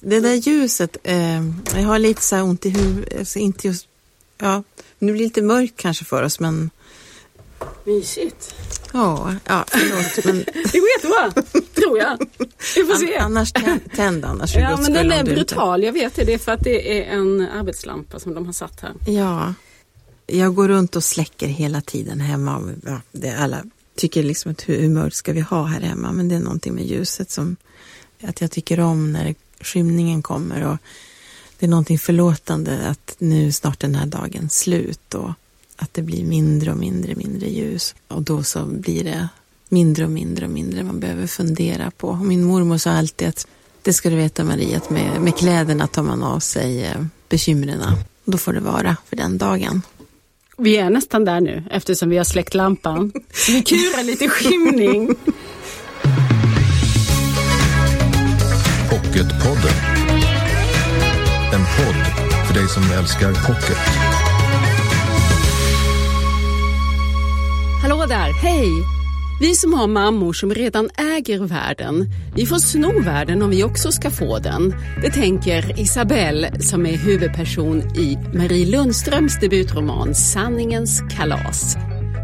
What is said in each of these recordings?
Det där ljuset, eh, jag har lite så här ont i huvudet, alltså inte just, ja, nu blir det lite mörkt kanske för oss men Mysigt. ja, ja förlåt men Det går jättebra, tror jag. Vi får se. annars tänd, tänd annars Ja, men den är du inte- brutal. Jag vet det. Det är för att det är en arbetslampa som de har satt här. Ja, jag går runt och släcker hela tiden hemma. Ja, det alla tycker liksom att hur, mörkt ska vi ha här hemma? Men det är någonting med ljuset som att jag tycker om när skymningen kommer och det är någonting förlåtande att nu snart den här dagen slut och att det blir mindre och mindre, mindre ljus och då så blir det mindre och mindre och mindre man behöver fundera på. Och min mormor sa alltid att det ska du veta Maria, att med, med kläderna tar man av sig eh, bekymren. Då får det vara för den dagen. Vi är nästan där nu eftersom vi har släckt lampan. Vi kurar lite skymning. Pocketpodden. En podd för dig som älskar pocket. Hallå där, hej! Vi som har mammor som redan äger världen, vi får sno världen om vi också ska få den. Det tänker Isabelle som är huvudperson i Marie Lundströms debutroman Sanningens kalas.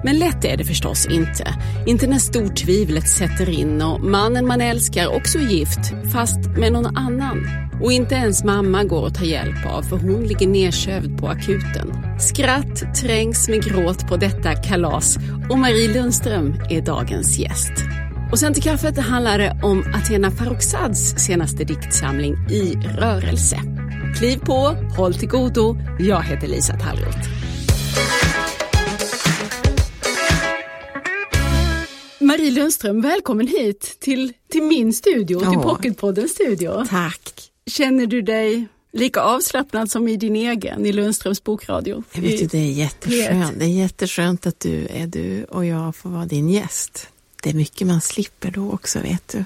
Men lätt är det förstås inte. Inte när stortvivlet sätter in och mannen man älskar också är gift, fast med någon annan. Och inte ens mamma går att ta hjälp av för hon ligger nedsövd på akuten. Skratt trängs med gråt på detta kalas och Marie Lundström är dagens gäst. Och sen till kaffet handlar det om Athena Farrokhzads senaste diktsamling I rörelse. Kliv på, håll till godo. Jag heter Lisa Tallroth. Marie Lundström, välkommen hit till, till min studio, till Ja. Pocketpoddens studio. Tack. Känner du dig lika avslappnad som i din egen, i Lundströms bokradio? Jag vet ju, det är jätteskönt. Det är jätteskönt att du är du och jag får vara din gäst. Det är mycket man slipper då också, vet du.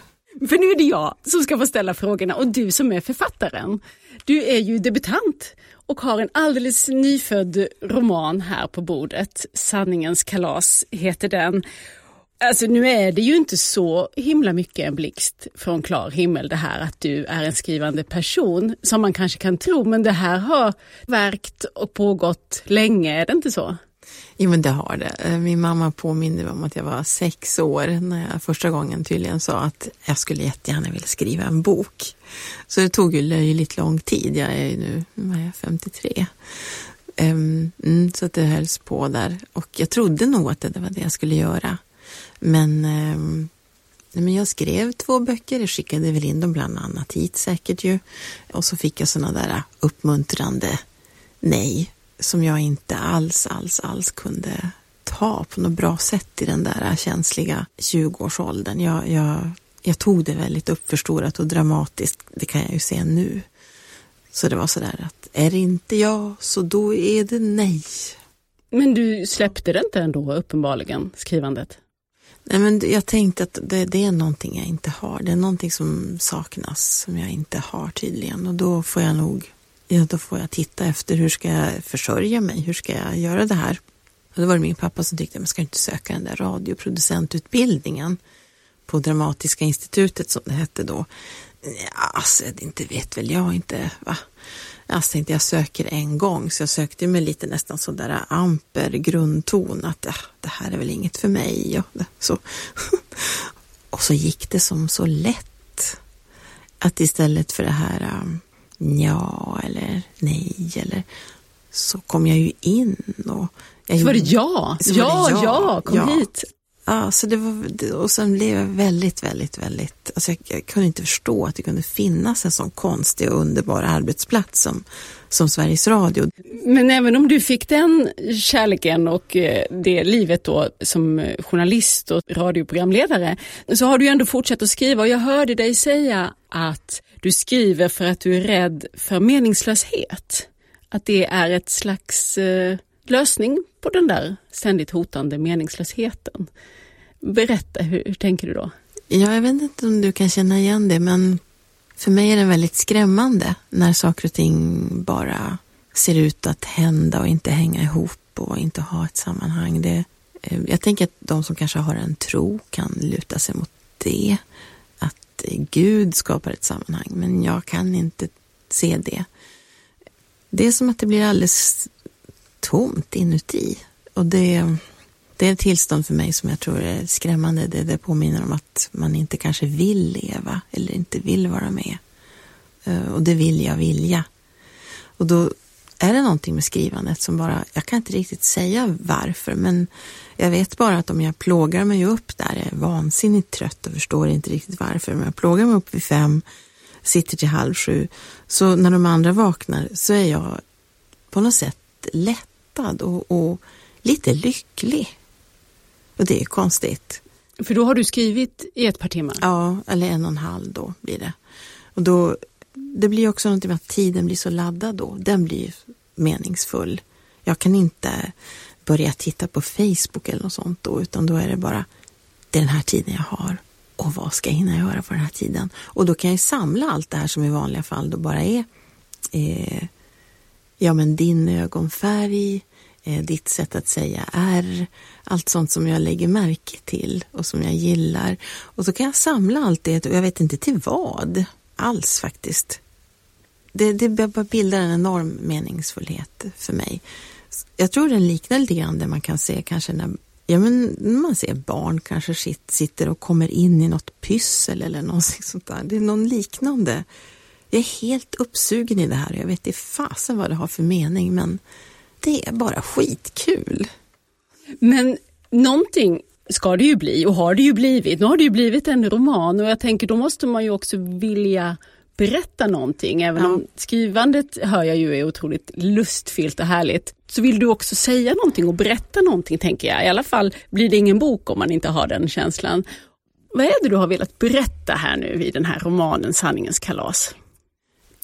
För nu är det jag som ska få ställa frågorna och du som är författaren. Du är ju debutant och har en alldeles nyfödd roman här på bordet. Sanningens kalas heter den. Alltså nu är det ju inte så himla mycket en blixt från klar himmel det här att du är en skrivande person som man kanske kan tro men det här har verkt och pågått länge, är det inte så? Jo, men det har det. Eh, min mamma påminner mig om att jag var sex år när jag första gången tydligen sa att jag skulle jättegärna vilja skriva en bok. Så det tog ju löjligt lång tid. Jag är ju nu är jag, 53. Um, ehm, mm, så att det hölls på där. Och jag trodde nog att det var det jag skulle göra. Men, eh, men jag skrev två böcker. Jag skickade väl in dem bland annat hit säkert ju. Och så fick jag sådana där uppmuntrande nej som jag inte alls, alls, alls kunde ta på något bra sätt i den där känsliga 20-årsåldern. Jag, jag, jag tog det väldigt uppförstorat och dramatiskt, det kan jag ju se nu. Så det var sådär att är det inte jag så då är det nej. Men du släppte det inte ändå uppenbarligen, skrivandet? Nej men jag tänkte att det, det är någonting jag inte har. Det är någonting som saknas som jag inte har tydligen och då får jag nog Ja, då får jag titta efter hur ska jag försörja mig, hur ska jag göra det här? Och då var det min pappa som tyckte, man ska inte söka den där radioproducentutbildningen på Dramatiska institutet som det hette då? Ja, alltså, det inte vet väl jag inte, va? Jag tänkte jag söker en gång, så jag sökte med lite nästan sådär amper grundton att ja, det här är väl inget för mig. Och, så. och så gick det som så lätt att istället för det här um, ja eller nej eller så kom jag ju in och jag Så var det ja, ja, det ja, kom ja. hit. Ja, så det var, och sen blev jag väldigt, väldigt, väldigt, alltså jag, jag kunde inte förstå att det kunde finnas en sån konstig och underbar arbetsplats som, som Sveriges Radio. Men även om du fick den kärleken och eh, det livet då som eh, journalist och radioprogramledare så har du ju ändå fortsatt att skriva och jag hörde dig säga att du skriver för att du är rädd för meningslöshet. Att det är ett slags eh, lösning på den där ständigt hotande meningslösheten. Berätta, hur, hur tänker du då? Ja, jag vet inte om du kan känna igen det, men för mig är det väldigt skrämmande när saker och ting bara ser ut att hända och inte hänga ihop och inte ha ett sammanhang. Det, eh, jag tänker att de som kanske har en tro kan luta sig mot det. Att Gud skapar ett sammanhang, men jag kan inte se det. Det är som att det blir alldeles tomt inuti. Och det, det är ett tillstånd för mig som jag tror är skrämmande. Det, det påminner om att man inte kanske vill leva eller inte vill vara med. Eh, och det vill jag vilja. Och då är det någonting med skrivandet som bara, jag kan inte riktigt säga varför, men jag vet bara att om jag plågar mig upp där, jag är vansinnigt trött och förstår inte riktigt varför, men jag plågar mig upp vid fem, sitter till halv sju, så när de andra vaknar så är jag på något sätt lätt lättad och, och lite lycklig. Och det är konstigt. För då har du skrivit i ett par timmar? Ja, eller en och en halv då blir det. Och då, det blir också någonting med att tiden blir så laddad då. Den blir meningsfull. Jag kan inte börja titta på Facebook eller något sånt då, utan då är det bara, det är den här tiden jag har. Och vad ska jag hinna göra på den här tiden? Och då kan jag samla allt det här som i vanliga fall då bara är eh, ja men din ögonfärg, eh, ditt sätt att säga är, allt sånt som jag lägger märke till och som jag gillar. Och så kan jag samla allt det och jag vet inte till vad alls faktiskt. Det, det bildar en enorm meningsfullhet för mig. Jag tror den liknar lite grann det man kan se kanske när Ja, men man ser barn kanske sitter och kommer in i något pyssel eller någonting sånt där. Det är någon liknande. Jag är helt uppsugen i det här. Jag vet inte fasen vad det har för mening, men det är bara skitkul. Men någonting ska det ju bli och har det ju blivit. Nu har det ju blivit en roman och jag tänker då måste man ju också vilja berätta någonting. Även ja. om skrivandet hör jag ju är otroligt lustfyllt och härligt. Så vill du också säga någonting och berätta någonting tänker jag. I alla fall blir det ingen bok om man inte har den känslan. Vad är det du har velat berätta här nu i den här romanen Sanningens kalas?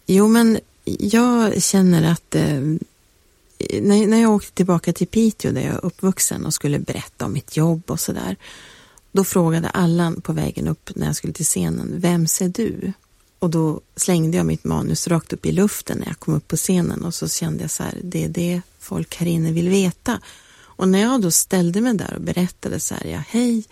Jo men jag känner att eh, när, när jag åkte tillbaka till Piteå där jag är uppvuxen och skulle berätta om mitt jobb och sådär. Då frågade Allan på vägen upp när jag skulle till scenen, vem ser du? Och då slängde jag mitt manus rakt upp i luften när jag kom upp på scenen och så kände jag så här, det är det folk här inne vill veta. Och när jag då ställde mig där och berättade så här, ja hej,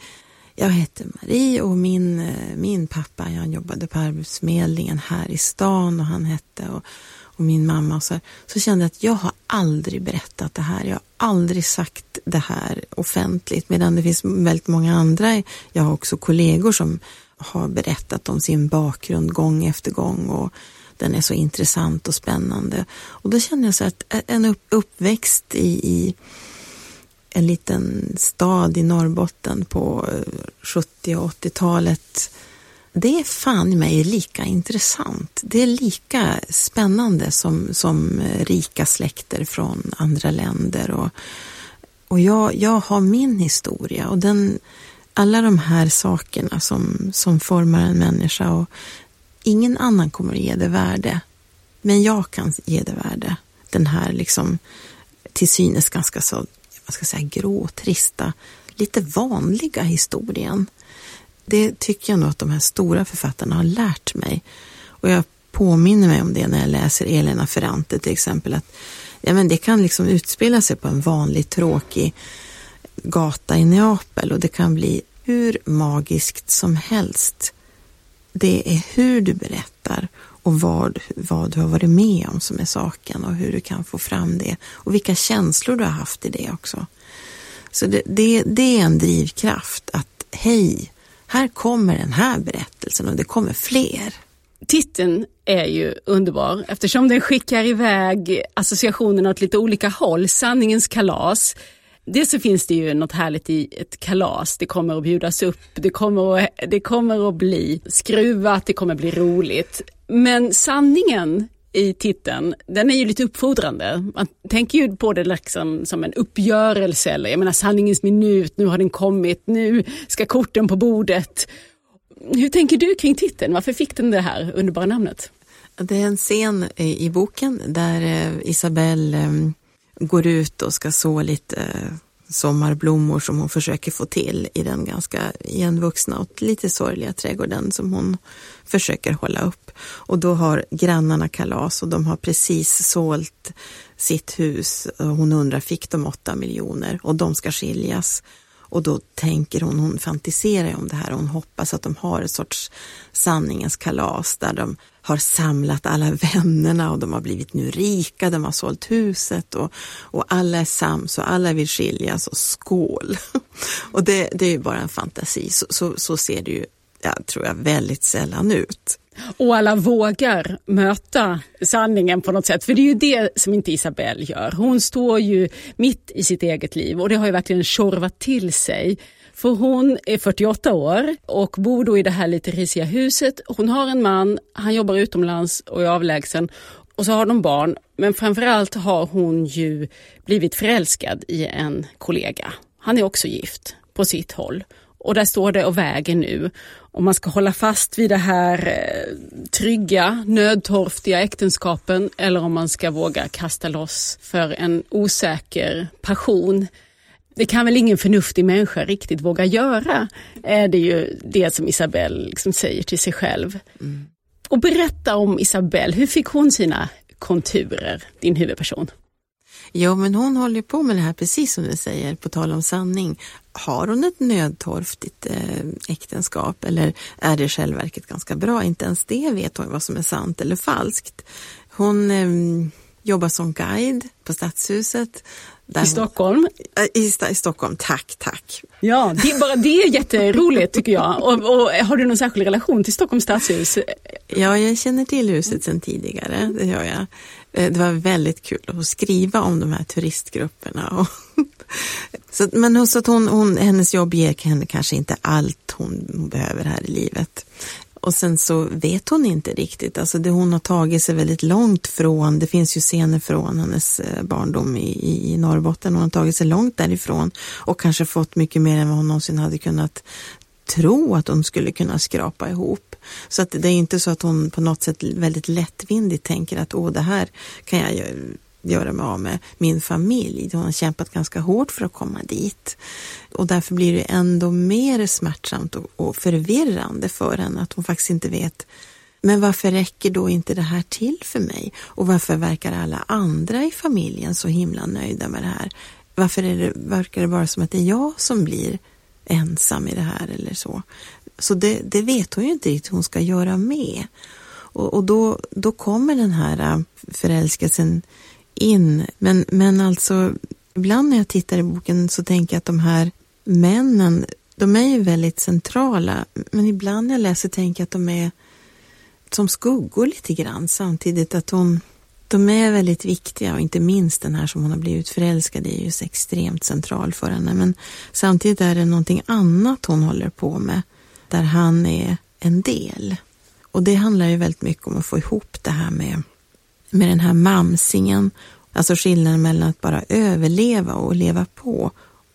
jag heter Marie och min, eh, min pappa, han jobbade på Arbetsförmedlingen här i stan och han hette och, och min mamma och så här, så kände jag att jag har aldrig berättat det här. Jag har aldrig sagt det här offentligt medan det finns väldigt många andra. Jag har också kollegor som har berättat om sin bakgrund gång efter gång och den är så intressant och spännande. Och då känner jag så att en uppväxt i, i en liten stad i Norrbotten på 70 och 80-talet det är fan i mig lika intressant. Det är lika spännande som, som rika släkter från andra länder. Och, och jag, jag har min historia och den, alla de här sakerna som, som formar en människa och ingen annan kommer att ge det värde. Men jag kan ge det värde. Den här liksom till synes ganska så, vad ska jag säga, grå, trista, lite vanliga historien. Det tycker jag nog att de här stora författarna har lärt mig. Och jag påminner mig om det när jag läser Elena Ferrante till exempel. att ja, men Det kan liksom utspela sig på en vanlig tråkig gata i Neapel och det kan bli hur magiskt som helst. Det är hur du berättar och vad, vad du har varit med om som är saken och hur du kan få fram det och vilka känslor du har haft i det också. Så det, det, det är en drivkraft att hej, här kommer den här berättelsen och det kommer fler. Titeln är ju underbar eftersom den skickar iväg associationerna åt lite olika håll. Sanningens kalas. Dels så finns det ju något härligt i ett kalas. Det kommer att bjudas upp, det kommer att, det kommer att bli skruvat, det kommer att bli roligt. Men sanningen i titeln, den är ju lite uppfordrande. Man tänker ju på det liksom som en uppgörelse eller jag menar sanningens minut, nu har den kommit, nu ska korten på bordet. Hur tänker du kring titeln? Varför fick den det här underbara namnet? Det är en scen i boken där eh, Isabelle eh, går ut och ska så lite eh, sommarblommor som hon försöker få till i den ganska igenvuxna och lite sorgliga trädgården som hon försöker hålla upp. Och då har grannarna kalas och de har precis sålt sitt hus. Hon undrar, fick de åtta miljoner? Och de ska skiljas. Och då tänker hon, hon fantiserar om det här och hon hoppas att de har ett sorts sanningens kalas där de har samlat alla vännerna och de har blivit nu rika, de har sålt huset och, och alla är sams och alla vill skiljas och skål. och det, det är ju bara en fantasi, så, så, så ser det ju, jag tror jag, väldigt sällan ut. Och alla vågar möta sanningen på något sätt. För det är ju det som inte Isabelle gör. Hon står ju mitt i sitt eget liv och det har ju verkligen tjorvat till sig. För hon är 48 år och bor då i det här lite risiga huset. Hon har en man, han jobbar utomlands och är avlägsen och så har de barn. Men framförallt har hon ju blivit förälskad i en kollega. Han är också gift på sitt håll och där står det och väger nu om man ska hålla fast vid det här eh, trygga, nödtorftiga äktenskapen eller om man ska våga kasta loss för en osäker passion. Det kan väl ingen förnuftig människa riktigt våga göra, är det ju det som Isabelle liksom säger till sig själv. Mm. Och berätta om Isabelle, hur fick hon sina konturer, din huvudperson? Jo, men hon håller på med det här precis som du säger, på tal om sanning. Har hon ett nödtorftigt eh, äktenskap eller är det självverket ganska bra? Inte ens det vet hon vad som är sant eller falskt. Hon eh, jobbar som guide på Stadshuset. I Stockholm? I, i, I, Stockholm, tack, tack. Ja, det, bara det är jätteroligt tycker jag. Och, och, har du någon särskild relation till Stockholms stadshus? Ja, jag känner till huset sedan tidigare, det gör jag. Eh, det var väldigt kul att skriva om de här turistgrupperna. så, men så att hon, hon, hennes jobb ger henne kanske inte allt hon behöver här i livet. Och sen så vet hon inte riktigt, alltså det hon har tagit sig väldigt långt från, det finns ju scener från hennes eh, barndom i, i Norrbotten, hon har tagit sig långt därifrån och kanske fått mycket mer än vad hon någonsin hade kunnat tro att hon skulle kunna skrapa ihop. Så att det är inte så att hon på något sätt väldigt lättvindigt tänker att åh, det här kan jag göra mig av med min familj. Hon har kämpat ganska hårt för att komma dit. Och därför blir det ändå mer smärtsamt och, förvirrande för henne att hon faktiskt inte vet men varför räcker då inte det här till för mig? Och varför verkar alla andra i familjen så himla nöjda med det här? Varför är det, verkar det bara som att det är jag som blir ensam i det här eller så? Så det, det vet hon ju inte riktigt hon ska göra med. Och, och då, då kommer den här äh, förälskelsen in. Men, men alltså, ibland när jag tittar i boken så tänker jag att de här männen, de är ju väldigt centrala. Men ibland när jag läser tänker jag att de är som skuggor lite grann samtidigt att hon de är väldigt viktiga och inte minst den här som hon har blivit förälskad i är ju extremt central för henne. Men samtidigt är det någonting annat hon håller på med där han är en del. Och det handlar ju väldigt mycket om att få ihop det här med, med den här mamsingen, alltså skillnaden mellan att bara överleva och leva på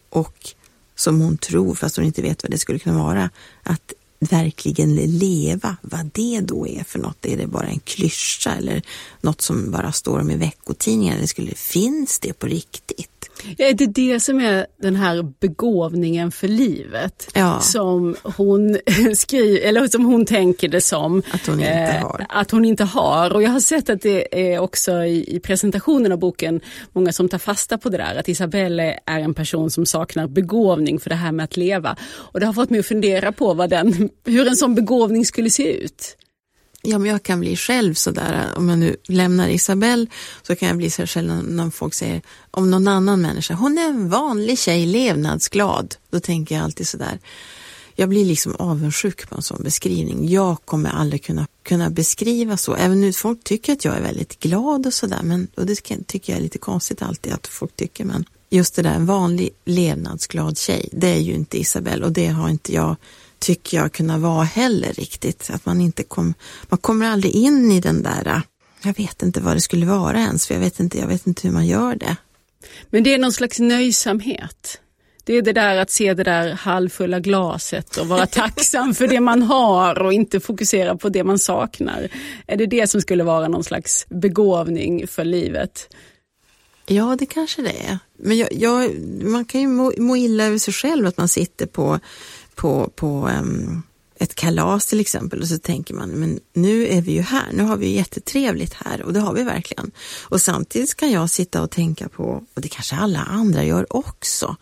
och som hon tror, fast hon inte vet vad det skulle kunna vara, att verkligen leva, vad det då är för något. Är det bara en klyscha eller något som bara står om i veckotidningar? finns det på riktigt? Är det det som är den här begåvningen för livet ja. som hon skriver, eller som hon tänker det som. Att hon inte eh, har. Att hon inte har. Och jag har sett att det är också i, i, presentationen av boken många som tar fasta på det där, att Isabelle är en person som saknar begåvning för det här med att leva. Och det har fått mig att fundera på vad den, hur en sån begåvning skulle se ut. Ja, men jag kan bli själv sådär, om jag nu lämnar Isabelle, så kan jag bli så själv när folk säger om någon annan människa, hon är en vanlig tjej, levnadsglad. Då tänker jag alltid sådär, jag blir liksom avundsjuk på en sån beskrivning. Jag kommer aldrig kunna, kunna beskriva så, även nu folk tycker att jag är väldigt glad och sådär, men och det tycker jag är lite konstigt alltid att folk tycker, men just det där, en vanlig levnadsglad tjej, det är ju inte Isabelle och det har inte jag tycker jag kunna vara heller riktigt. Att man inte kom, man kommer aldrig in i den där, jag vet inte vad det skulle vara ens, för jag vet inte, jag vet inte hur man gör det. Men det är någon slags nöjsamhet. Det är det där att se det där halvfulla glaset och vara tacksam för det man har och inte fokusera på det man saknar. Är det det som skulle vara någon slags begåvning för livet? Ja, det kanske det är. Men jag, jag, man kan ju må, må illa över sig själv att man sitter på på, på um, ett kalas till exempel och så tänker man, men nu är vi ju här, nu har vi jättetrevligt här och det har vi verkligen. Och samtidigt kan jag sitta och tänka på, och det kanske alla andra gör också,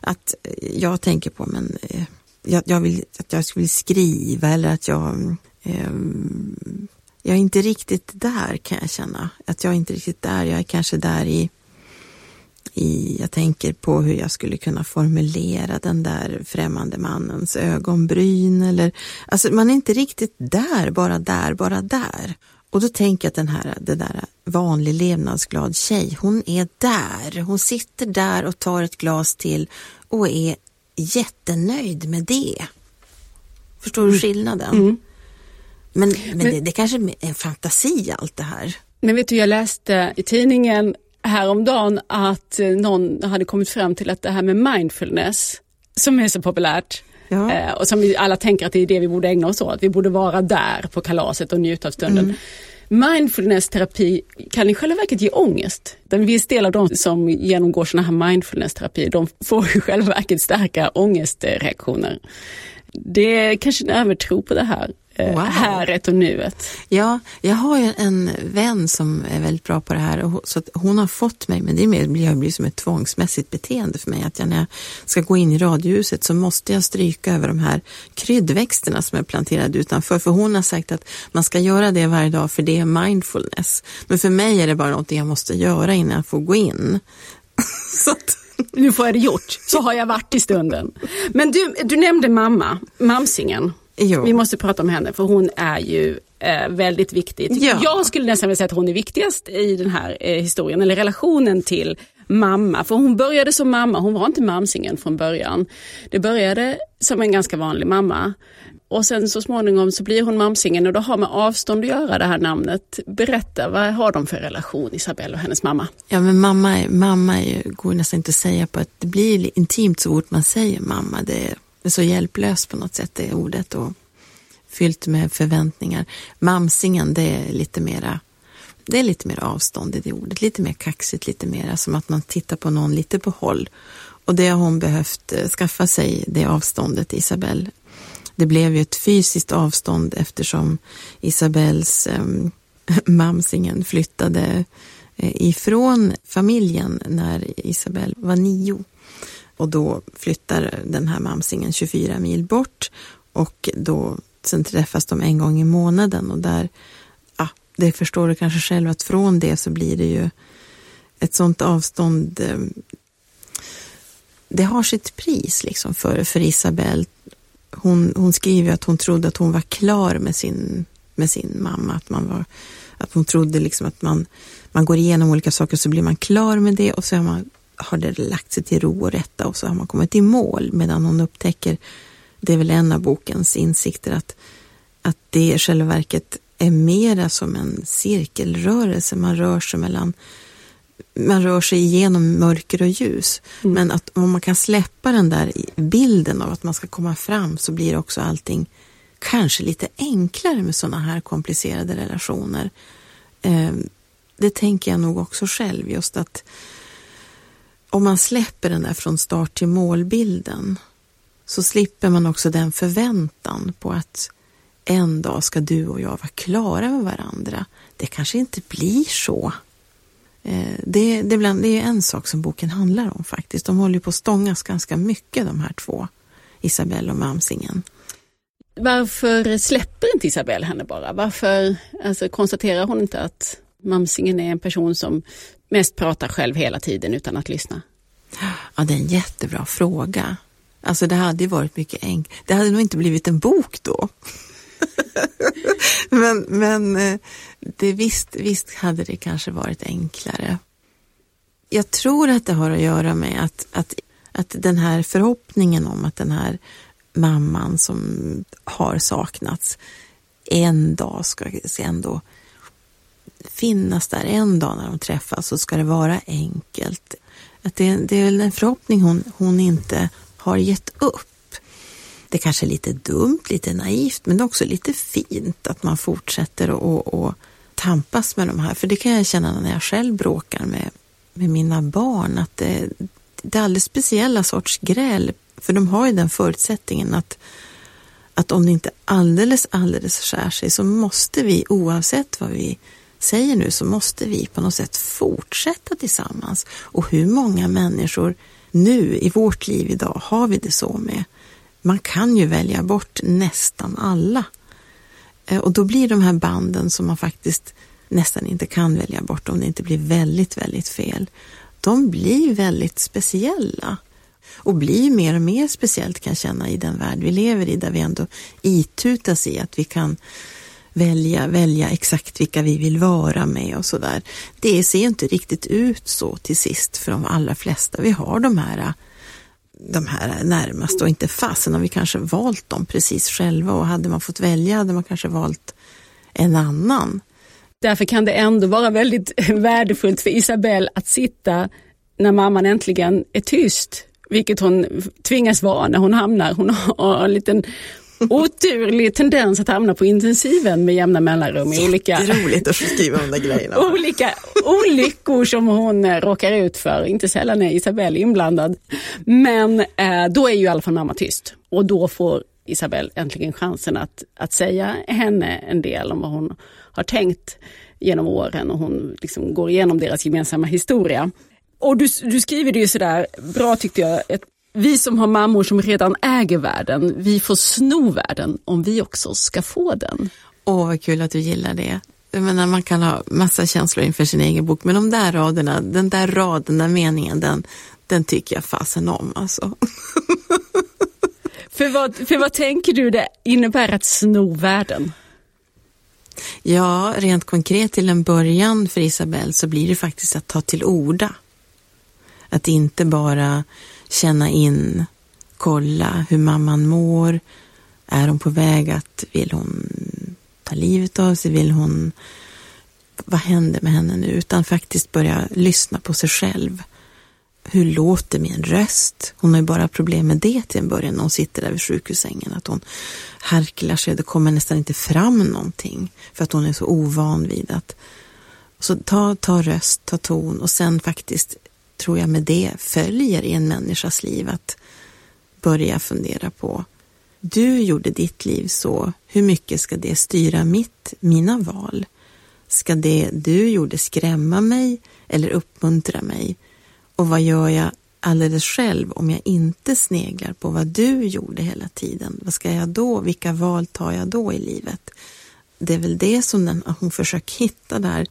att jag tänker på, men eh, jag, jag vill, att jag skulle skriva eller att jag eh, jag är inte riktigt där kan jag känna. Att jag är inte riktigt där. Jag är kanske där i, i, jag tänker på hur jag skulle kunna formulera den där främmande mannens ögonbryn eller, alltså man är inte riktigt där, bara där, bara där. Och då tänker jag att den här, det där vanlig levnadsglad tjej, hon är där. Hon sitter där och tar ett glas till och är jättenöjd med det. Förstår du mm. skillnaden? Mm. Men, men, men det, det kanske är en fantasi allt det här. Men vet du, jag läste i tidningen häromdagen att någon hade kommit fram till att det här med mindfulness, som är så populärt, ja. Eh, och som vi alla tänker att det är det vi borde ägna oss åt, vi borde vara där på kalaset och njuta av stunden. Mm. Mindfulness-terapi kan i själva verket ge ångest. En viss del av de som genomgår sådana här mindfulness-terapi, de får i själva verket starka ångestreaktioner. Det är kanske en övertro på det här. Eh, wow. häret och nuet. Ja, jag har ju en vän som är väldigt bra på det här och så hon har fått mig, men det har blivit som ett tvångsmässigt beteende för mig att jag när jag ska gå in i radiohuset så måste jag stryka över de här kryddväxterna som är planterade utanför för hon har sagt att man ska göra det varje dag för det är mindfulness. Men för mig är det bara något jag måste göra innan jag får gå in. så att nu får jag det gjort, så har jag varit i stunden. Men du, du nämnde mamma, mamsingen. Jo. Vi måste prata om henne för hon är ju eh, väldigt viktig. Ja. Jag skulle nästan vilja säga att hon är viktigast i den här eh, historien, eller relationen till mamma. För hon började som mamma, hon var inte mamsingen från början. Det började som en ganska vanlig mamma. Och sen så småningom så blir hon mamsingen och då har med avstånd att göra det här namnet. Berätta, vad har de för relation Isabelle och hennes mamma? Ja men mamma, mamma är, går nästan inte att säga på att det blir intimt så fort man säger mamma. Det är så hjälplöst på något sätt det ordet och fyllt med förväntningar. Mamsingen det är lite mera det är lite mer avstånd i det ordet, lite mer kaxigt, lite mer som att man tittar på någon lite på håll. Och det har hon behövt eh, skaffa sig, det avståndet, Isabelle. Det blev ju ett fysiskt avstånd eftersom Isabells eh, mamsingen flyttade eh, ifrån familjen när Isabelle var nio. Och då flyttar den här mamsingen 24 mil bort och då sen träffas de en gång i månaden och där, ja, det förstår du kanske själv att från det så blir det ju ett sånt avstånd. Eh, det har sitt pris liksom för, för Isabelle. Hon, hon skriver att hon trodde att hon var klar med sin, med sin mamma, att, man var, att hon trodde liksom att man, man går igenom olika saker så blir man klar med det och så är man har det lagt sig till ro och rätta och så har man kommit i mål medan hon upptäcker, det är väl en av bokens insikter, att, att det i själva verket är mera som en cirkelrörelse. Man rör sig mellan man rör sig igenom mörker och ljus. Mm. Men att om man kan släppa den där bilden av att man ska komma fram så blir också allting kanske lite enklare med sådana här komplicerade relationer. Eh, det tänker jag nog också själv, just att om man släpper den där från start till målbilden så slipper man också den förväntan på att en dag ska du och jag vara klara med varandra. Det kanske inte blir så. Eh, det, det, bland, det är en sak som boken handlar om faktiskt. De håller på att stångas ganska mycket de här två, Isabelle och Mamsingen. Varför släpper inte Isabelle henne bara? Varför alltså, konstaterar hon inte att Mamsingen är en person som mest pratar själv hela tiden utan att lyssna? Ja, det är en jättebra fråga. Alltså det hade ju varit mycket enkelt. Det hade nog inte blivit en bok då. men men eh, det visst, visst hade det kanske varit enklare. Jag tror att det har att göra med att, att, att den här förhoppningen om att den här mamman som har saknats en dag ska ändå finnas där en dag när de träffas så ska det vara enkelt. Att det, det är en förhoppning hon, hon inte har gett upp. Det kanske är lite dumt, lite naivt, men det är också lite fint att man fortsätter och, och tampas med de här. För det kan jag känna när jag själv bråkar med, med mina barn, att det, det är alldeles speciella sorts gräl. För de har ju den förutsättningen att, att om det inte alldeles, alldeles skär sig så måste vi, oavsett vad vi säger nu, så måste vi på något sätt fortsätta tillsammans. Och hur många människor nu i vårt liv idag har vi det så med? Man kan ju välja bort nästan alla. Eh, och då blir de här banden som man faktiskt nästan inte kan välja bort om det inte blir väldigt, väldigt fel. De blir väldigt speciella och blir mer och mer speciellt kan jag känna i den värld vi lever i där vi ändå itutas i att vi kan välja, välja exakt vilka vi vill vara med och sådär. Det ser inte riktigt ut så till sist för de allra flesta. Vi har de här de här närmast och inte fasen har vi kanske valt dem precis själva och hade man fått välja hade man kanske valt en annan. Därför kan det ändå vara väldigt värdefullt för Isabelle att sitta när mamman äntligen är tyst, vilket hon tvingas vara när hon hamnar. Hon har en liten oturlig tendens att hamna på intensiven med jämna mellanrum. I olika, roligt att skriva de där grejerna. olika olyckor som hon eh, råkar ut för. Inte sällan är Isabelle inblandad. Men eh, då är ju i alla fall mamma tyst och då får Isabelle äntligen chansen att, att säga henne en del om vad hon har tänkt genom åren och hon liksom går igenom deras gemensamma historia. Och du, du skriver det ju sådär bra tyckte jag, ett vi som har mammor som redan äger världen, vi får sno världen om vi också ska få den. Åh, vad kul att du gillar det. Jag menar, man kan ha massa känslor inför sin egen bok, men de där raderna, den där raden, den meningen, den, den tycker jag fasen om alltså. för, vad, för vad tänker du det innebär att sno världen? Ja, rent konkret till en början för Isabelle så blir det faktiskt att ta till orda. Att inte bara känna in, kolla hur mamman mår. Är hon på väg att, vill hon ta livet av sig? Vill hon, vad händer med henne nu? Utan faktiskt börja lyssna på sig själv. Hur låter min röst? Hon har ju bara problem med det till en början när hon sitter där vid sjukhussängen. Att hon harklar sig, det kommer nästan inte fram någonting. För att hon är så ovan vid att så ta, ta röst, ta ton och sen faktiskt tror jag med det följer i en människas liv att börja fundera på du gjorde ditt liv så, hur mycket ska det styra mitt, mina val? Ska det du gjorde skrämma mig eller uppmuntra mig? Och vad gör jag alldeles själv om jag inte sneglar på vad du gjorde hela tiden? Vad ska jag då? Vilka val tar jag då i livet? Det är väl det som den, hon försöker hitta där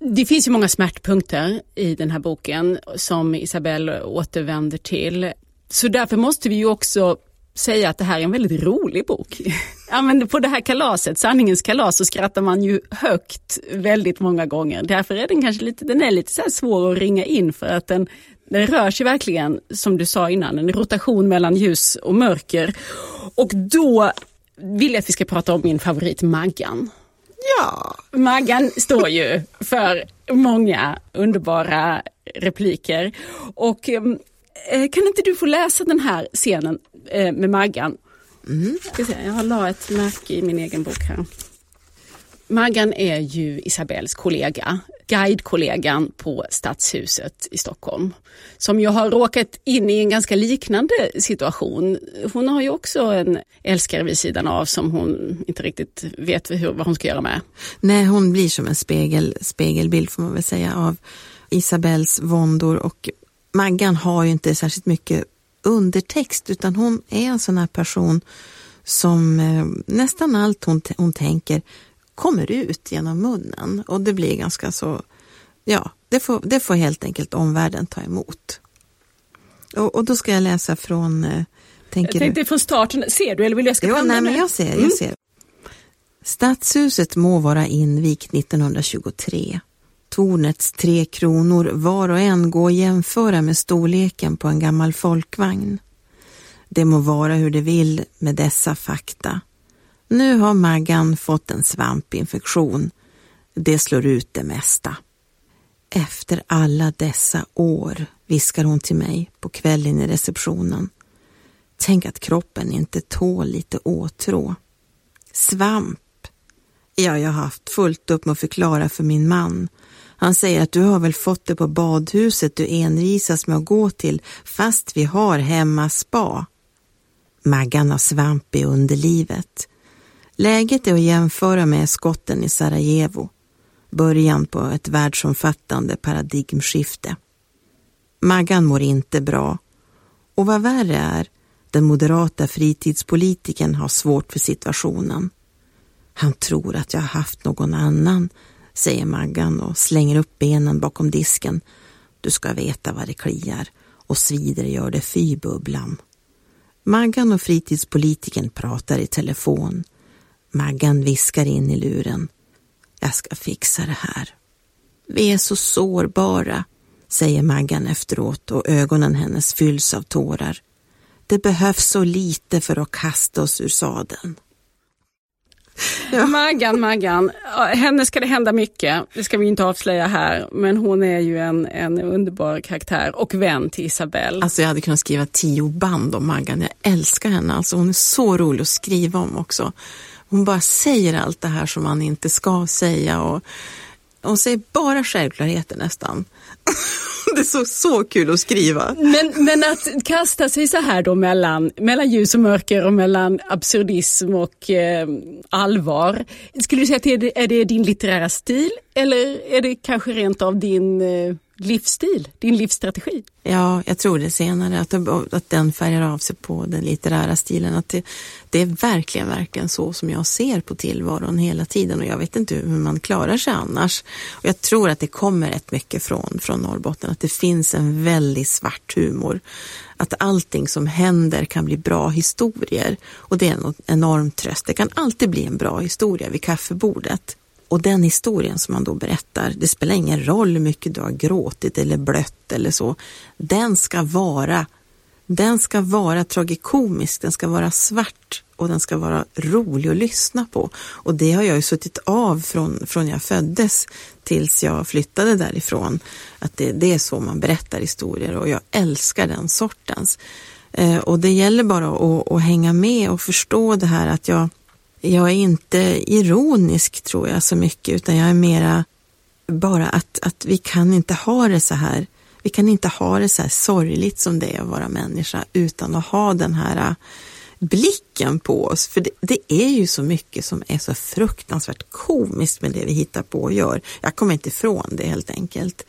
det finns ju många smärtpunkter i den här boken som Isabelle återvänder till. Så därför måste vi ju också säga att det här är en väldigt rolig bok. Ja, men på det här kalaset, sanningens kalas, så skrattar man ju högt väldigt många gånger. Därför är den kanske lite, den är lite så svår att ringa in för att den, den rör sig verkligen, som du sa innan, en rotation mellan ljus och mörker. Och då vill jag att vi ska prata om min favorit Maggan. Ja. Maggan står ju för många underbara repliker. Och eh, kan inte du få läsa den här scenen eh, med Maggan? Mm. Ska se, jag har la ett märke i min egen bok här. Maggan är ju Isabells kollega guidekollegan på Stadshuset i Stockholm. Som ju har råkat in i en ganska liknande situation. Hon har ju också en älskare vid sidan av som hon inte riktigt vet hur, vad hon ska göra med. Nej, hon blir som en spegel, spegelbild får man väl säga av Isabells våndor och Maggan har ju inte särskilt mycket undertext utan hon är en sån här person som eh, nästan allt hon, hon tänker kommer ut genom munnen och det blir ganska så, ja, det får, det får helt enkelt omvärlden ta emot. Och, och då ska jag läsa från, eh, tänker jag tänkte du? från starten, ser du eller vill jag ska Jo, nej, men jag ser, jag mm. ser. Stadshuset må vara invigt 1923. Tornets tre kronor var och en gå att jämföra med storleken på en gammal folkvagn. Det må vara hur det vill med dessa fakta. Nu har Maggan fått en svampinfektion. Det slår ut det mesta. Efter alla dessa år, viskar hon till mig på kvällen i receptionen. Tänk att kroppen inte tål lite åtrå. Svamp. Ja, jag har haft fullt upp med att förklara för min man. Han säger att du har väl fått det på badhuset du envisas med att gå till fast vi har hemma spa. Maggan har svamp i underlivet. Läget är att jämföra med skotten i Sarajevo. Början på ett världsomfattande paradigmskifte. Maggan mår inte bra. Och vad värre är, den moderata fritidspolitiken har svårt för situationen. Han tror att jag har haft någon annan, säger Maggan och slänger upp benen bakom disken. Du ska veta vad det kliar och svider gör det fy bubblan. Maggan och fritidspolitiken pratar i telefon. Maggan viskar in i luren. Jag ska fixa det här. Vi är så sårbara, säger Maggan efteråt och ögonen hennes fylls av tårar. Det behövs så lite för att kasta oss ur sadeln. Ja. Maggan, Maggan, henne ska det hända mycket. Det ska vi inte avslöja här, men hon är ju en, en underbar karaktär och vän till Isabelle. Alltså jag hade kunnat skriva tio band om Maggan. Jag älskar henne. Alltså hon är så rolig att skriva om också. Hon bara säger allt det här som man inte ska säga och hon säger bara självklarheter nästan. det är så, så kul att skriva. Men, men att kasta sig så här då mellan, mellan ljus och mörker och mellan absurdism och eh, allvar. Skulle du säga att det är, är det din litterära stil eller är det kanske rent av din eh, livsstil, din livsstrategi? Ja, jag tror det senare, att, att den färgar av sig på den litterära stilen. Att det, det är verkligen, verkligen så som jag ser på tillvaron hela tiden och jag vet inte hur man klarar sig annars. Och jag tror att det kommer rätt mycket från, från Norrbotten, att det finns en väldigt svart humor. Att allting som händer kan bli bra historier och det är en enorm tröst. Det kan alltid bli en bra historia vid kaffebordet. Och den historien som man då berättar, det spelar ingen roll hur mycket du har gråtit eller blött eller så. Den ska vara, den ska vara tragikomisk, den ska vara svart och den ska vara rolig att lyssna på. Och det har jag ju suttit av från, från jag föddes tills jag flyttade därifrån. Att det, det är så man berättar historier och jag älskar den sortens. Eh, och det gäller bara att, att hänga med och förstå det här att jag jag är inte ironisk tror jag så mycket utan jag är mera bara att, att vi kan inte ha det så här. Vi kan inte ha det så här sorgligt som det är att vara människa utan att ha den här äh, blicken på oss. För det, det, är ju så mycket som är så fruktansvärt komiskt med det vi hittar på och gör. Jag kommer inte ifrån det helt enkelt.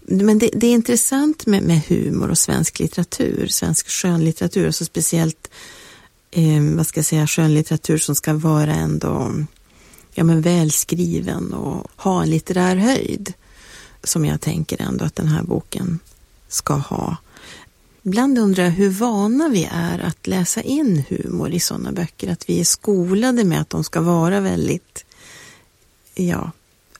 Men det, det är intressant med, med humor och svensk litteratur, svensk skönlitteratur, alltså speciellt eh, vad ska jag säga, skönlitteratur som ska vara ändå ja, men välskriven och ha en litterär höjd som jag tänker ändå att den här boken ska ha. Ibland undrar jag hur vana vi är att läsa in humor i sådana böcker, att vi är skolade med att de ska vara väldigt, ja,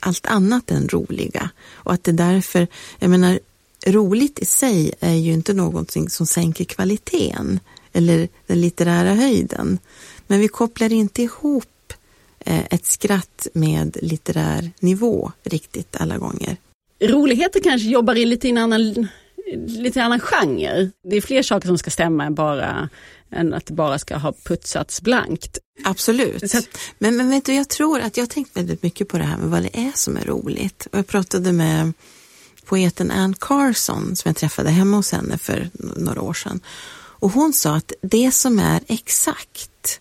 allt annat än roliga. Och att det därför, jag menar, roligt i sig är ju inte någonting som sänker kvaliteten eller den litterära höjden. Men vi kopplar inte ihop eh, ett skratt med litterär nivå riktigt alla gånger. Roligheter kanske jobbar i lite en annan, lite annan genre. Det är fler saker som ska stämma än bara än att det bara ska ha putsats blankt. Absolut. Att... Men, men vet du, jag tror att jag har tänkt väldigt mycket på det här med vad det är som är roligt. Och jag pratade med poeten Ann Carson som jag träffade hemma hos henne för några år sedan. Och hon sa att det som är exakt,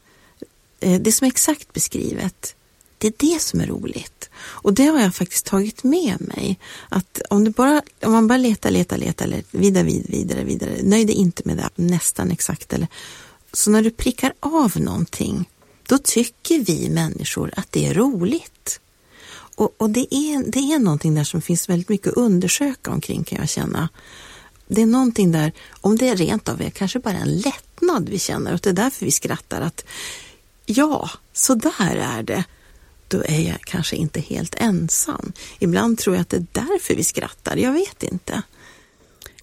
eh, det som är exakt beskrivet, det är det som är roligt. Och det har jag faktiskt tagit med mig. Att om, du bara, om man bara letar, letar, letar, vidare, vidare, vidare, nöj dig inte med det nästan exakt. Eller, så när du prickar av någonting, då tycker vi människor att det är roligt. Och, och det, är, det är någonting där som finns väldigt mycket att undersöka omkring kan jag känna det är någonting där, om det är rent av är kanske bara en lättnad vi känner och det är därför vi skrattar att ja, så där är det. Då är jag kanske inte helt ensam. Ibland tror jag att det är därför vi skrattar, jag vet inte.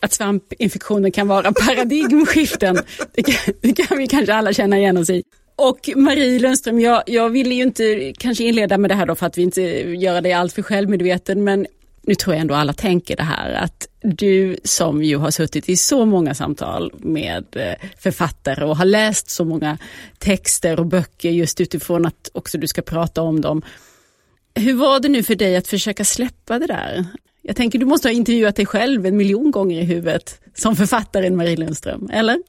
Att svampinfektioner kan vara paradigmskiften, det kan, det kan vi kanske alla känna igen oss i. Och Marie Lundström, jag, jag ville ju inte kanske inleda med det här då för att vi inte gör dig alltför självmedveten, men nu tror jag ändå alla tänker det här att du som ju har suttit i så många samtal med eh, författare och har läst så många texter och böcker just utifrån att också du ska prata om dem. Hur var det nu för dig att försöka släppa det där? Jag tänker du måste ha intervjuat dig själv en miljon gånger i huvudet som författaren Marie Lundström, eller?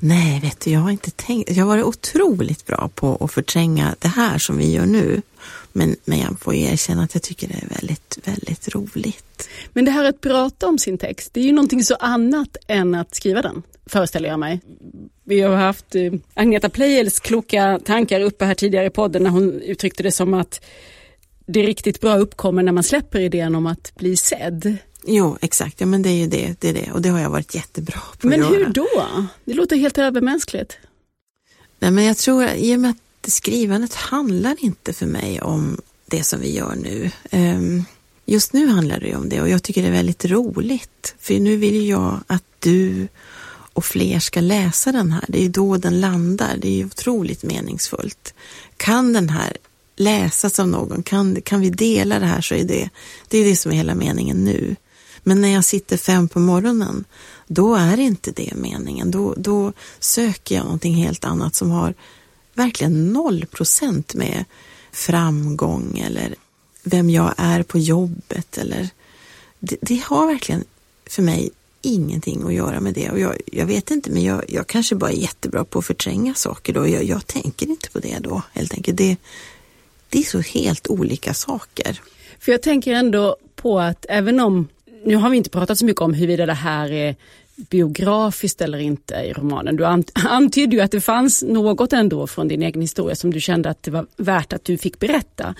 Nej, vet du, jag har inte tänkt. Jag har varit otroligt bra på att förtränga det här som vi gör nu. Men, men jag får erkänna att jag tycker det är väldigt, väldigt roligt. Men det här att prata om sin text, det är ju någonting så annat än att skriva den, föreställer jag mig. Vi har haft eh, Agneta Pleijels kloka tankar uppe här tidigare i podden när hon uttryckte det som att det riktigt bra uppkommer när man släpper idén om att bli sedd. Jo, exakt. Ja, men det är ju det. det, är det. Och det har jag varit jättebra på Men att göra. hur då? Det låter helt övermänskligt. Nej, men jag tror, i och med att skrivandet handlar inte för mig om det som vi gör nu. Ehm, just nu handlar det om det och jag tycker det är väldigt roligt. För nu vill jag att du och fler ska läsa den här. Det är då den landar. Det är ju otroligt meningsfullt. Kan den här läsas av någon, kan, kan vi dela det här så är det, det är det som är hela meningen nu. Men när jag sitter fem på morgonen, då är inte det meningen. Då, då söker jag någonting helt annat som har verkligen noll procent med framgång eller vem jag är på jobbet eller det, det, har verkligen för mig ingenting att göra med det och jag, jag vet inte men jag, jag, kanske bara är jättebra på att förtränga saker då. Jag, jag tänker inte på det då helt enkelt. Det, det är så helt olika saker. För jag tänker ändå på att även om, nu har vi inte pratat så mycket om huruvida det här är biografiskt eller inte i romanen. Du antydde ju att det fanns något ändå från din egen historia som du kände att det var värt att du fick berätta.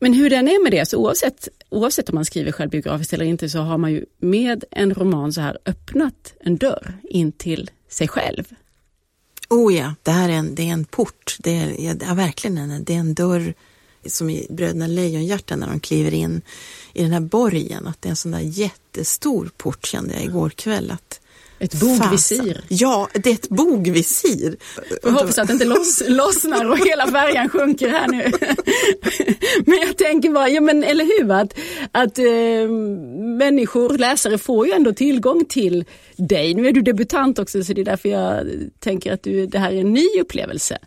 Men hur den är med det, så oavsett, oavsett om man skriver självbiografiskt eller inte så har man ju med en roman så här öppnat en dörr in till sig själv. Oh ja, det här är en, det är en port. Det är, ja, verkligen en, det är en dörr som i Bröderna Lejonhjärta när de kliver in i den här borgen. Att det är en sån där jättestor port kände jag igår kväll. Att, ett bogvisir. Ja, det är ett bogvisir. Jag hoppas att det inte loss, lossnar och hela färjan sjunker här nu. men jag tänker bara, ja men eller hur, att, att äh, människor, läsare får ju ändå tillgång till dig. Nu är du debutant också så det är därför jag tänker att du, det här är en ny upplevelse.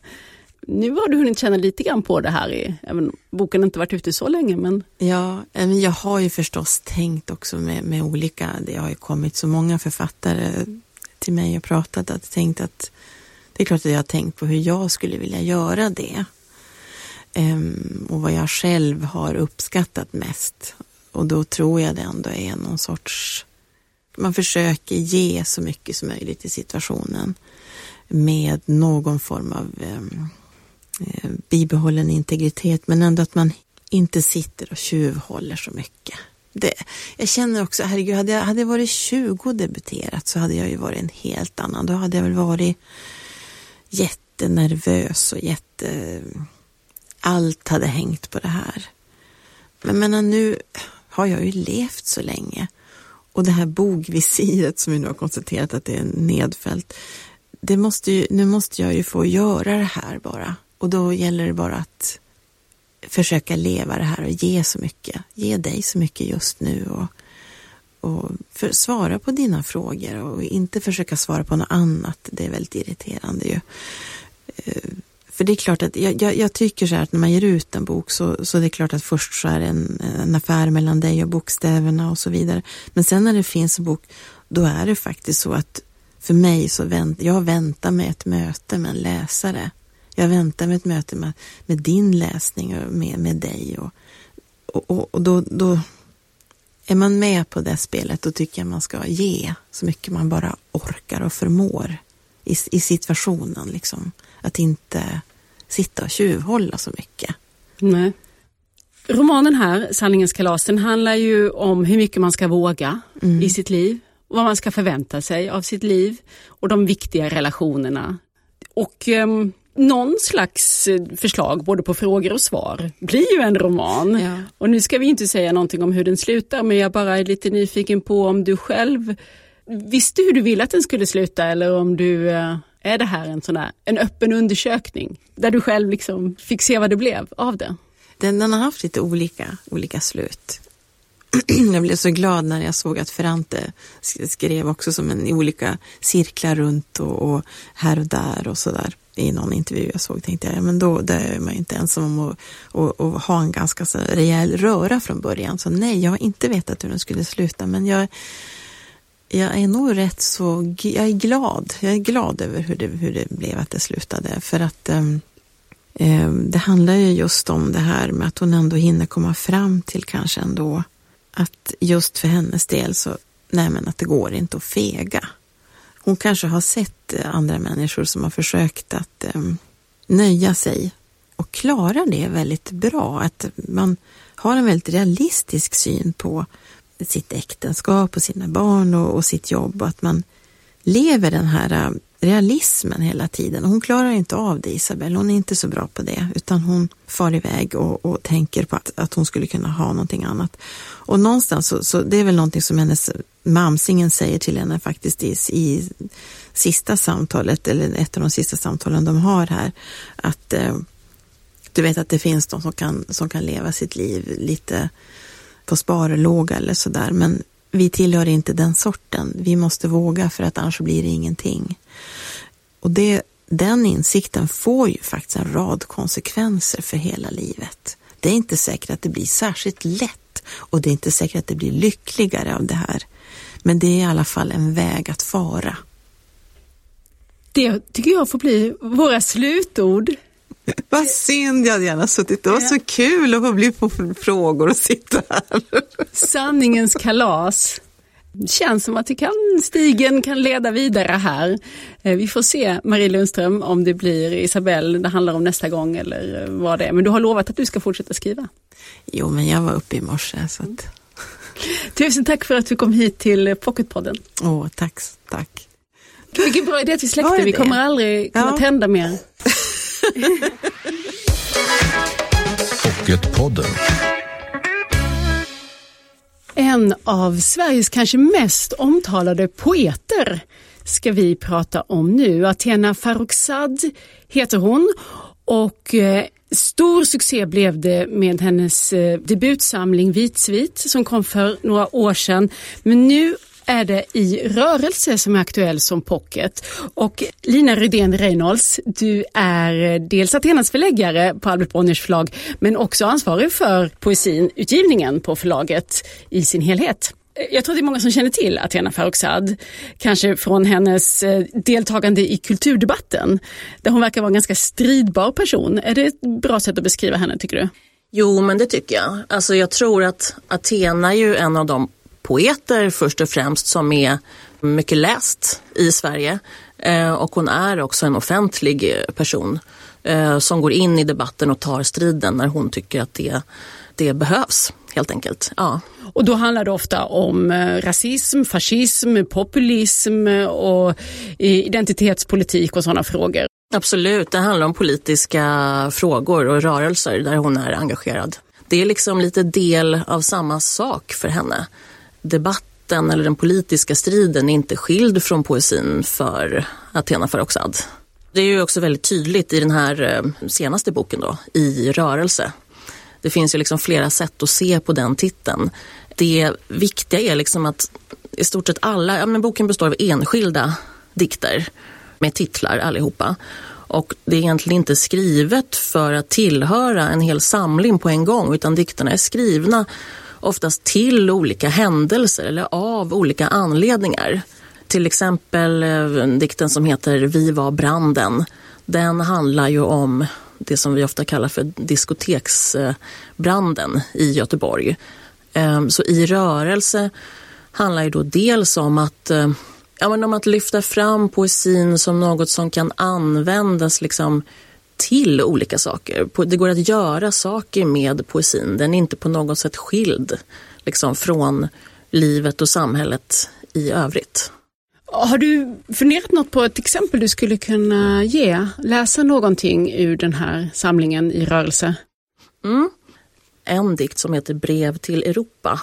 Nu har du hunnit känna lite grann på det här, även om boken inte varit ute så länge. Men... Ja, eh, jag har ju förstås tänkt också med, med olika, det har ju kommit så många författare till mig och pratat, att tänkt att det är klart att jag har tänkt på hur jag skulle vilja göra det. Ehm, och vad jag själv har uppskattat mest. Och då tror jag det ändå är någon sorts, man försöker ge så mycket som möjligt i situationen med någon form av Eh, Eh, bibehållen integritet men ändå att man inte sitter och tjuvhåller så mycket. Det, jag känner också, herregud, hade jag, hade jag varit 20 och debuterat så hade jag ju varit en helt annan. Då hade jag väl varit jättenervös och jätte... Allt hade hängt på det här. Men menar, nu har jag ju levt så länge och det här bogvisiret som vi nu har konstaterat att det är nedfällt. Det måste ju, nu måste jag ju få göra det här bara. Och då gäller det bara att försöka leva det här och ge så mycket. Ge dig så mycket just nu och, och för, svara på dina frågor och inte försöka svara på något annat. Det är väldigt irriterande ju. Eh, för det är klart att jag, jag, jag, tycker så här att när man ger ut en bok så, så det är klart att först så är det en, en affär mellan dig och bokstäverna och så vidare. Men sen när det finns en bok, då är det faktiskt så att för mig så vänt, jag väntar med ett möte med en läsare jag väntar med ett möte med, med din läsning och med, med dig. Och, och, och då, då är man med på det spelet, då tycker jag man ska ge så mycket man bara orkar och förmår i, i situationen. Liksom. Att inte sitta och tjuvhålla så mycket. Nej. Romanen här, Sanningens kalas, den handlar ju om hur mycket man ska våga mm. i sitt liv. Vad man ska förvänta sig av sitt liv och de viktiga relationerna. Och um, någon slags eh, förslag både på frågor och svar blir ju en roman. Ja. Och nu ska vi inte säga någonting om hur den slutar men jag bara är lite nyfiken på om du själv visste hur du ville att den skulle sluta eller om du eh, är det här en sån här, en öppen undersökning där du själv liksom fick se vad det blev av det? Den, den har haft lite olika, olika slut. jag blev så glad när jag såg att Ferrante skrev också som en i olika cirklar runt och, och här och där och sådär i någon intervju jag såg tänkte jag, men då där är man ju inte ensam om att och, och ha en ganska så rejäl röra från början. Så nej, jag har inte vetat hur den skulle sluta, men jag, jag är nog rätt så, jag är glad. Jag är glad över hur det, hur det blev att det slutade. För att um, det handlar ju just om det här med att hon ändå hinner komma fram till kanske ändå att just för hennes del så, nej men att det går inte att fega. Hon kanske har sett eh, andra människor som har försökt att eh, nöja sig och klarar det väldigt bra. Att man har en väldigt realistisk syn på sitt äktenskap och sina barn och, och sitt jobb och att man lever den här eh, realismen hela tiden. Hon klarar inte av det Isabelle, hon är inte så bra på det utan hon far iväg och, och tänker på att, att hon skulle kunna ha någonting annat. Och någonstans så, så det är väl någonting som hennes mamsingen säger till henne faktiskt i, i sista samtalet eller ett av de sista samtalen de har här att eh, du vet att det finns de som kan, som kan leva sitt liv lite på sparlåga eller sådär. Men vi tillhör inte den sorten. Vi måste våga för att annars blir det ingenting. Och det, den insikten får ju faktiskt en rad konsekvenser för hela livet. Det är inte säkert att det blir särskilt lätt och det är inte säkert att det blir lyckligare av det här. Men det är i alla fall en väg att fara. Det tycker jag får bli våra slutord vad synd, jag hade gärna suttit. Det var så kul att få bli på frågor och sitta här. Sanningens kalas. Det känns som att det kan, stigen kan leda vidare här. Eh, vi får se Marie Lundström om det blir Isabelle det handlar om nästa gång eller vad det är. Men du har lovat att du ska fortsätta skriva. Jo, men jag var uppe i morse. Så att... Tusen tack för att du kom hit till Pocketpodden. Åh, tack, tack. Vilken bra idé att vi släckte. Vi kommer aldrig kunna ja. tända mer. Pocketpodden. En av Sveriges kanske mest omtalade poeter ska vi prata om nu. Athena Farrokhzad heter hon och eh, Stor succé blev det med hennes eh, debutsamling Vitsvit som kom för några år sedan. Men nu är det i rörelse som är aktuell som pocket. Och Lina Rydén Reynolds, du är eh, dels Athenas förläggare på Albert Bonniers förlag men också ansvarig för poesin, utgivningen på förlaget i sin helhet. Eh, jag tror det är många som känner till Athena Farrokhzad, kanske från hennes eh, deltagande i kulturdebatten, där hon verkar vara en ganska stridbar person. Är det ett bra sätt att beskriva henne tycker du? Jo, men det tycker jag. Alltså jag tror att Athena är ju en av de poeter först och främst som är mycket läst i Sverige. Eh, och hon är också en offentlig person eh, som går in i debatten och tar striden när hon tycker att det, det behövs helt enkelt. Ja. Och då handlar det ofta om eh, rasism, fascism, populism och identitetspolitik och sådana frågor. Absolut, det handlar om politiska frågor och rörelser där hon är engagerad. Det är liksom lite del av samma sak för henne debatten eller den politiska striden är inte skild från poesin för Athena Farrokhzad. Det är ju också väldigt tydligt i den här eh, senaste boken då, I rörelse. Det finns ju liksom flera sätt att se på den titeln. Det viktiga är liksom att i stort sett alla, ja men boken består av enskilda dikter med titlar allihopa. Och det är egentligen inte skrivet för att tillhöra en hel samling på en gång utan dikterna är skrivna oftast till olika händelser eller av olika anledningar. Till exempel eh, dikten som heter Vi var branden. Den handlar ju om det som vi ofta kallar för diskoteksbranden eh, i Göteborg. Ehm, så i rörelse handlar ju då dels om att, eh, ja, men om att lyfta fram poesin som något som kan användas liksom till olika saker. Det går att göra saker med poesin. Den är inte på något sätt skild liksom, från livet och samhället i övrigt. Har du funderat något på ett exempel du skulle kunna ge? Läsa någonting ur den här samlingen i rörelse? Mm. En dikt som heter Brev till Europa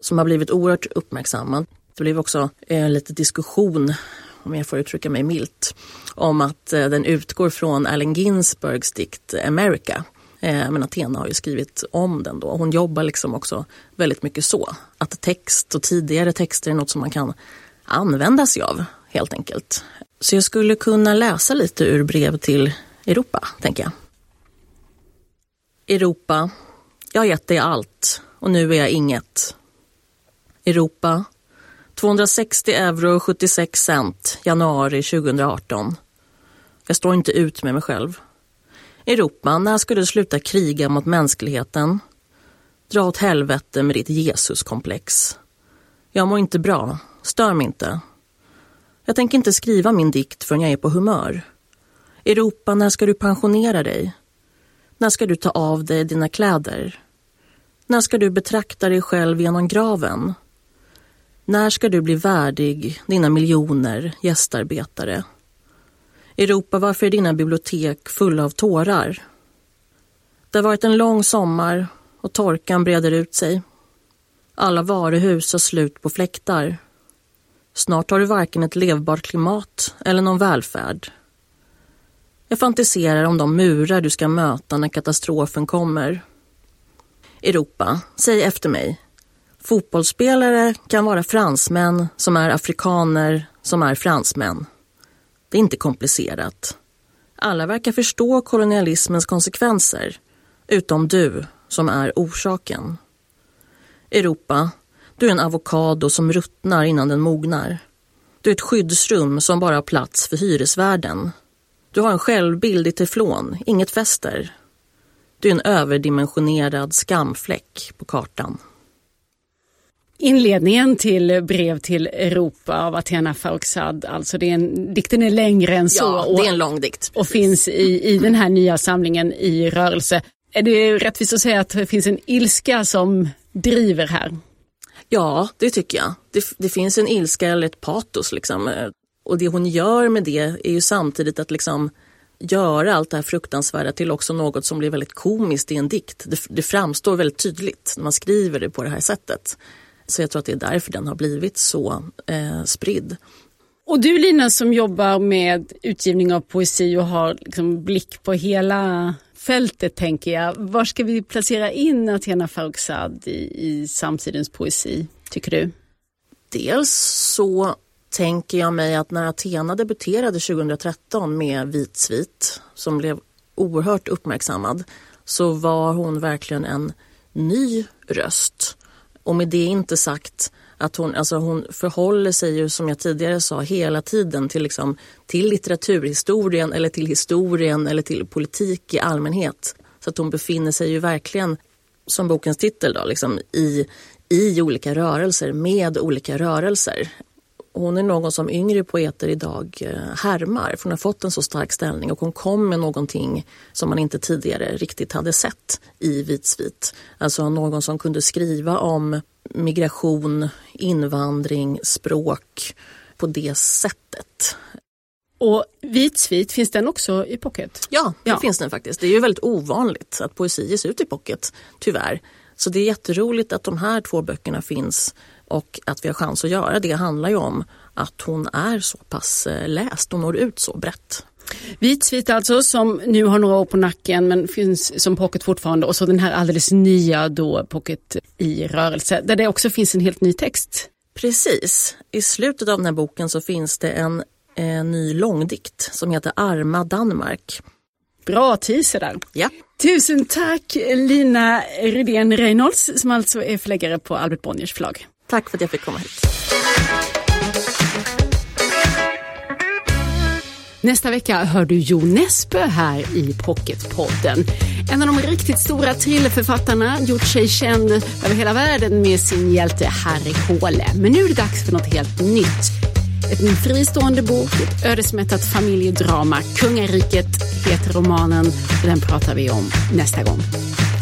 som har blivit oerhört uppmärksammad. Det blev också eh, lite diskussion om jag får uttrycka mig milt, om att eh, den utgår från Allen Ginsbergs dikt America. Eh, men Athena har ju skrivit om den då. Hon jobbar liksom också väldigt mycket så. Att text och tidigare texter är något som man kan använda sig av helt enkelt. Så jag skulle kunna läsa lite ur brev till Europa, tänker jag. Europa, jag har gett dig allt och nu är jag inget. Europa, 260 euro och 76 cent, januari 2018. Jag står inte ut med mig själv. Europa, när ska du sluta kriga mot mänskligheten? Dra åt helvete med ditt Jesuskomplex. Jag mår inte bra, stör mig inte. Jag tänker inte skriva min dikt förrän jag är på humör. Europa, när ska du pensionera dig? När ska du ta av dig dina kläder? När ska du betrakta dig själv genom graven? När ska du bli värdig dina miljoner gästarbetare? Europa, varför är dina bibliotek fulla av tårar? Det har varit en lång sommar och torkan breder ut sig. Alla varuhus har slut på fläktar. Snart har du varken ett levbart klimat eller någon välfärd. Jag fantiserar om de murar du ska möta när katastrofen kommer. Europa, säg efter mig. Fotbollsspelare kan vara fransmän som är afrikaner som är fransmän. Det är inte komplicerat. Alla verkar förstå kolonialismens konsekvenser, utom du som är orsaken. Europa, du är en avokado som ruttnar innan den mognar. Du är ett skyddsrum som bara har plats för hyresvärden. Du har en självbild i teflon, inget fäster. Du är en överdimensionerad skamfläck på kartan. Inledningen till Brev till Europa av Athena Farrokhzad, alltså det är en, dikten är längre än så. Ja, det är en lång dikt. Och finns i, i den här nya samlingen i rörelse. Är det rättvist att säga att det finns en ilska som driver här? Ja, det tycker jag. Det, det finns en ilska eller ett patos. Liksom. Och det hon gör med det är ju samtidigt att liksom göra allt det här fruktansvärda till också något som blir väldigt komiskt i en dikt. Det, det framstår väldigt tydligt när man skriver det på det här sättet. Så jag tror att det är därför den har blivit så eh, spridd. Och du Lina som jobbar med utgivning av poesi och har liksom blick på hela fältet tänker jag. Var ska vi placera in Athena Farrokhzad i, i samtidens poesi, tycker du? Dels så tänker jag mig att när Athena debuterade 2013 med Vit svit, som blev oerhört uppmärksammad, så var hon verkligen en ny röst. Och med det inte sagt att hon, alltså hon förhåller sig ju som jag tidigare sa hela tiden till, liksom, till litteraturhistorien eller till historien eller till politik i allmänhet. Så att hon befinner sig ju verkligen, som bokens titel, då, liksom, i, i olika rörelser med olika rörelser. Hon är någon som yngre poeter idag eh, härmar för hon har fått en så stark ställning och hon kom med någonting som man inte tidigare riktigt hade sett i Vitsvit. Alltså någon som kunde skriva om migration, invandring, språk på det sättet. Och Vitsvit, finns den också i pocket? Ja, det ja. finns den faktiskt. Det är ju väldigt ovanligt att poesi ges ut i pocket, tyvärr. Så det är jätteroligt att de här två böckerna finns och att vi har chans att göra det handlar ju om att hon är så pass eh, läst och når ut så brett. Vitsvit alltså som nu har några år på nacken men finns som pocket fortfarande och så den här alldeles nya då pocket i rörelse där det också finns en helt ny text. Precis. I slutet av den här boken så finns det en, en ny långdikt som heter Arma Danmark. Bra teaser där. Ja. Tusen tack Lina Rydén Reynolds som alltså är förläggare på Albert Bonniers förlag. Tack för att jag fick komma hit. Nästa vecka hör du Jo Nesbø här i Pocketpodden. En av de riktigt stora thrillerförfattarna, gjort sig känd över hela världen med sin hjälte Harry Håle. Men nu är det dags för något helt nytt. Ett fristående bok, ett ödesmättat familjedrama. Kungariket heter romanen och den pratar vi om nästa gång.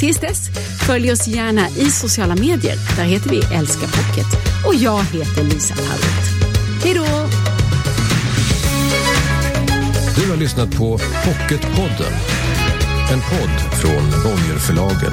Tills dess, följ oss gärna i sociala medier. Där heter vi Älska Pocket. Och jag heter Lisa Tallroth. Hej då! Du har lyssnat på Pocketpodden. En podd från Bonnierförlagen.